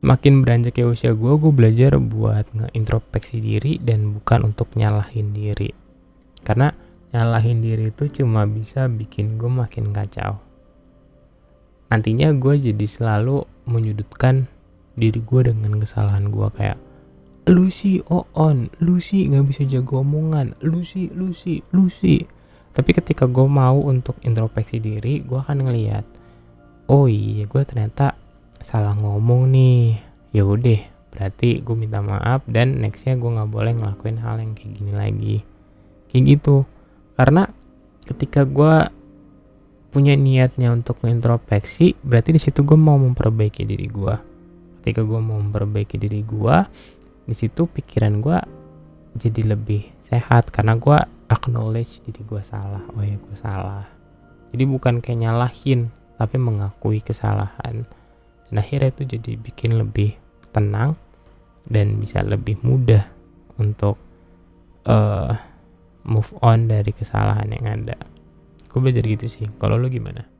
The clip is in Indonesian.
makin beranjak ya usia gue gue belajar buat ngeintrospeksi diri dan bukan untuk nyalahin diri. Karena nyalahin diri itu cuma bisa bikin gue makin kacau. Nantinya gue jadi selalu menyudutkan diri gue dengan kesalahan gue kayak lu sih oh on lu sih nggak bisa jago omongan lu sih lu sih lu sih. Tapi ketika gue mau untuk introspeksi diri gue akan ngelihat oh iya gue ternyata salah ngomong nih. Ya udah berarti gue minta maaf dan nextnya gue nggak boleh ngelakuin hal yang kayak gini lagi. Kayak gitu. Karena ketika gue punya niatnya untuk introspeksi berarti di situ gue mau memperbaiki diri gue ketika gue mau memperbaiki diri gue di situ pikiran gue jadi lebih sehat karena gue acknowledge diri gue salah. Oh ya gue salah. Jadi bukan kayak nyalahin tapi mengakui kesalahan dan akhirnya itu jadi bikin lebih tenang dan bisa lebih mudah untuk uh, move on dari kesalahan yang ada. Gue belajar gitu sih. Kalau lo gimana